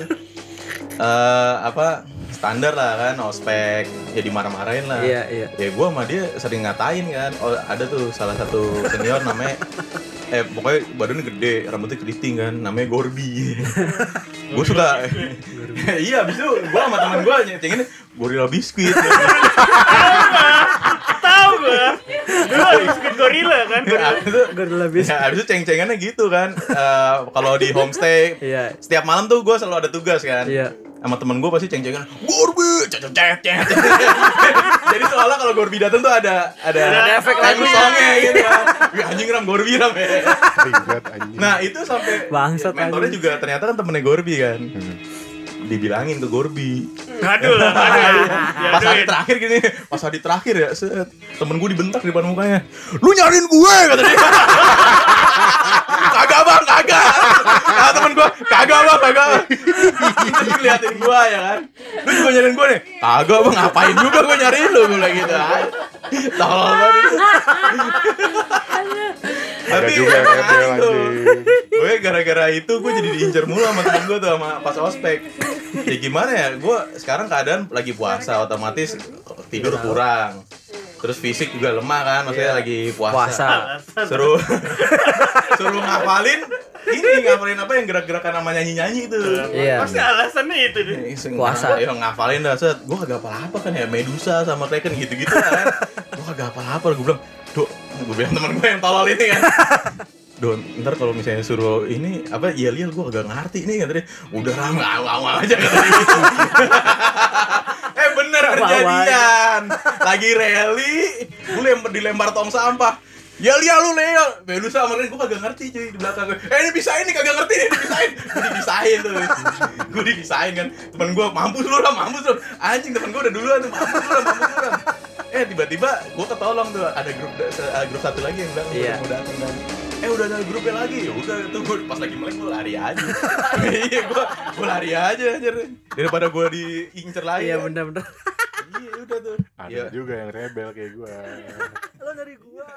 eh apa standar lah kan ospek ya dimarah-marahin lah Iya, iya. ya gue sama dia sering ngatain kan oh ada tuh salah satu senior namanya eh pokoknya badannya gede rambutnya keriting kan namanya Gorbi gue suka iya abis itu gue sama teman gue nyecengin gorila biskuit. Dulu biskuit gorila kan. abis itu Gorilla biskuit. ya, abis itu ceng-cengannya gitu kan Eh, kalau di homestay Iya. setiap malam tuh gue selalu ada tugas kan Iya. sama temen gue pasti ceng-cengan Gorbi cet cet." jadi soalnya kalau Gorbi dateng tuh ada ada, Ada efek lagunya. songnya gitu kan Wih, anjing ram Gorbi ram ya nah itu sampai Bangsat mentornya juga ternyata kan temennya Gorbi kan dibilangin ke Gorbi. Ngadu lah, ngadu. pas hari terakhir gini pas hari terakhir ya set, temen gue dibentak di depan mukanya. Lu nyariin gue! kata dia. Kagak bang kagak. Kata temen gue kagak bang kagak. Ngeliatin gue ya kan. Lu juga nyariin gue nih. Kagak bang ngapain juga gue nyariin lu? Gue gitu tolong banget tapi juga yang tuh. anjing. gue gara-gara itu gue jadi diincar mulu sama temen gue tuh sama pas ospek ya gimana ya gue sekarang keadaan lagi puasa otomatis tidur kurang terus fisik juga lemah kan maksudnya lagi puasa, Puasa. suruh suruh ngapalin ini ngapalin apa yang gerak-gerakan sama nyanyi-nyanyi itu Iya. Pasti alasannya itu deh. Puasa. ya ngafalin dah set gue kagak apa-apa kan ya Medusa sama Kraken gitu-gitu kan gue kagak apa-apa gue bilang Dok, gue bilang temen gue yang tolol ini kan. Don, ntar kalau misalnya suruh ini apa iya lihat gue kagak ngerti ini kata dia. Udah lah ngawang aja dia. Gitu. bener kejadian. lagi rally gue lempar dilempar tong sampah Ya Lia lu Leo, Belu sama Ren, gue kagak ngerti cuy di belakang gue Eh ini pisahin nih, kagak ngerti nih, dipisahin Gue dipisahin tuh Gue dipisahin kan Temen gue, mampus lu lah, mampus lu Anjing temen gue udah duluan tuh, mampus lu lah, mampus lu lah Eh tiba-tiba gue ketolong tuh, ada grup uh, grup satu lagi yang bilang Iya. mau datang dan Eh udah ada grupnya lagi, ya udah tuh gue pas lagi melek gue lari aja Iya gue, gue lari aja anjir Daripada gue diincer lagi Iya kan. bener-bener. Iya udah tuh Ada Iya. juga yang rebel kayak gue. Lo dari gua.